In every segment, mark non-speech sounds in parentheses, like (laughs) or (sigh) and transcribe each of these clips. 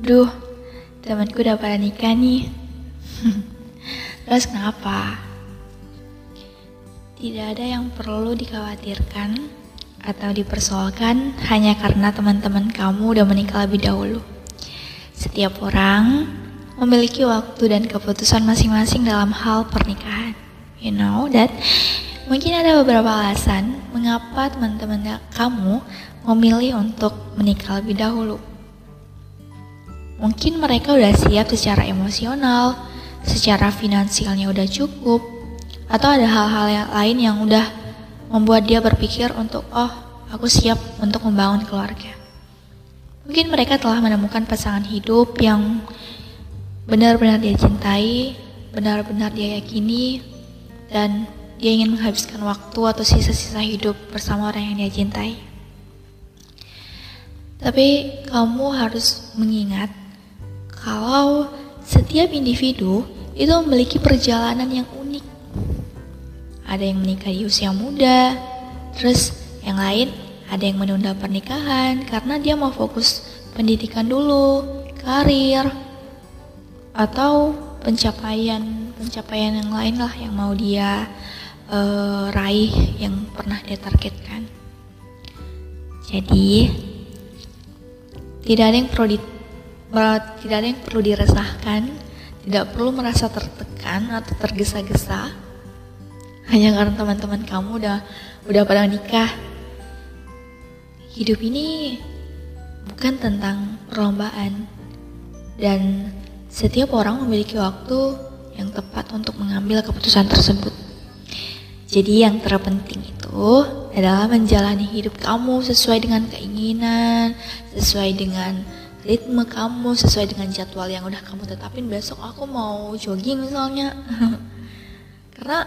Duh, temanku udah pada nikah nih. (laughs) Terus kenapa? Tidak ada yang perlu dikhawatirkan atau dipersoalkan hanya karena teman-teman kamu udah menikah lebih dahulu. Setiap orang memiliki waktu dan keputusan masing-masing dalam hal pernikahan. You know that mungkin ada beberapa alasan mengapa teman-teman kamu memilih untuk menikah lebih dahulu. Mungkin mereka udah siap secara emosional, secara finansialnya udah cukup, atau ada hal-hal yang lain yang udah membuat dia berpikir untuk, oh, aku siap untuk membangun keluarga. Mungkin mereka telah menemukan pasangan hidup yang benar-benar dia cintai, benar-benar dia yakini, dan dia ingin menghabiskan waktu atau sisa-sisa hidup bersama orang yang dia cintai. Tapi kamu harus mengingat kalau setiap individu itu memiliki perjalanan yang unik. Ada yang menikah di usia muda, terus yang lain ada yang menunda pernikahan karena dia mau fokus pendidikan dulu, karir, atau pencapaian pencapaian yang lain lah yang mau dia uh, raih yang pernah dia targetkan. Jadi tidak ada yang perlu tidak ada yang perlu diresahkan, tidak perlu merasa tertekan atau tergesa-gesa hanya karena teman-teman kamu udah udah pada nikah. Hidup ini bukan tentang perlombaan dan setiap orang memiliki waktu yang tepat untuk mengambil keputusan tersebut. Jadi yang terpenting itu adalah menjalani hidup kamu sesuai dengan keinginan, sesuai dengan ritme kamu sesuai dengan jadwal yang udah kamu tetapin. Besok aku mau jogging misalnya. (laughs) Karena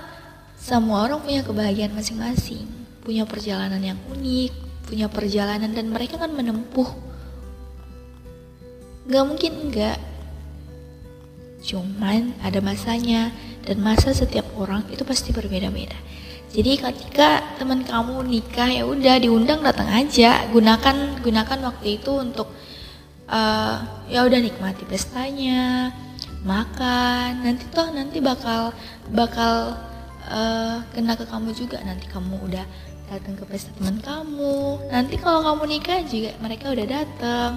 semua orang punya kebahagiaan masing-masing. Punya perjalanan yang unik punya perjalanan dan mereka kan menempuh. Gak mungkin enggak cuman ada masanya dan masa setiap orang itu pasti berbeda-beda. Jadi ketika teman kamu nikah ya udah diundang datang aja. Gunakan gunakan waktu itu untuk uh, ya udah nikmati pestanya makan. Nanti toh nanti bakal bakal uh, kena ke kamu juga. Nanti kamu udah datang ke pesta teman kamu. Nanti kalau kamu nikah juga mereka udah datang.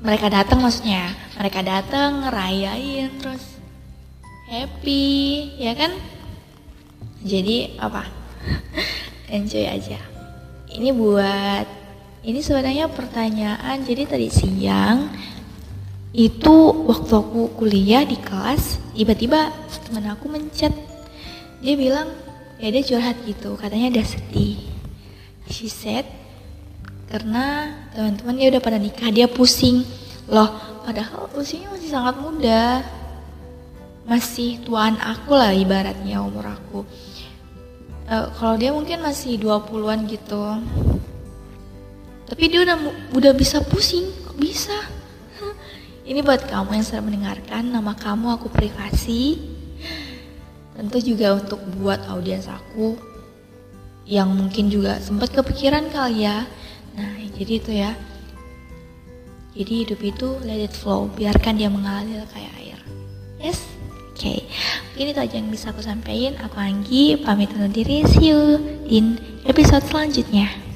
Mereka datang maksudnya mereka datang ngerayain terus happy ya kan? Jadi apa? (laughs) Enjoy aja. Ini buat ini sebenarnya pertanyaan, jadi tadi siang itu waktu aku kuliah di kelas, tiba-tiba temen aku mencet. Dia bilang, ya dia curhat gitu, katanya dia sedih. She said, karena teman-teman dia udah pada nikah, dia pusing. Loh, padahal usianya masih sangat muda. Masih tuaan aku lah ibaratnya umur aku. Uh, kalau dia mungkin masih 20-an gitu tapi dia udah udah bisa pusing. Kok bisa? Ini buat kamu yang sedang mendengarkan nama kamu aku privasi. Tentu juga untuk buat audiens aku yang mungkin juga sempat kepikiran kali ya. Nah jadi itu ya. Jadi hidup itu let it flow. Biarkan dia mengalir kayak air. Yes? Oke. Okay. mungkin itu aja yang bisa aku sampaikan. Aku Anggi pamit undur diri. See you in episode selanjutnya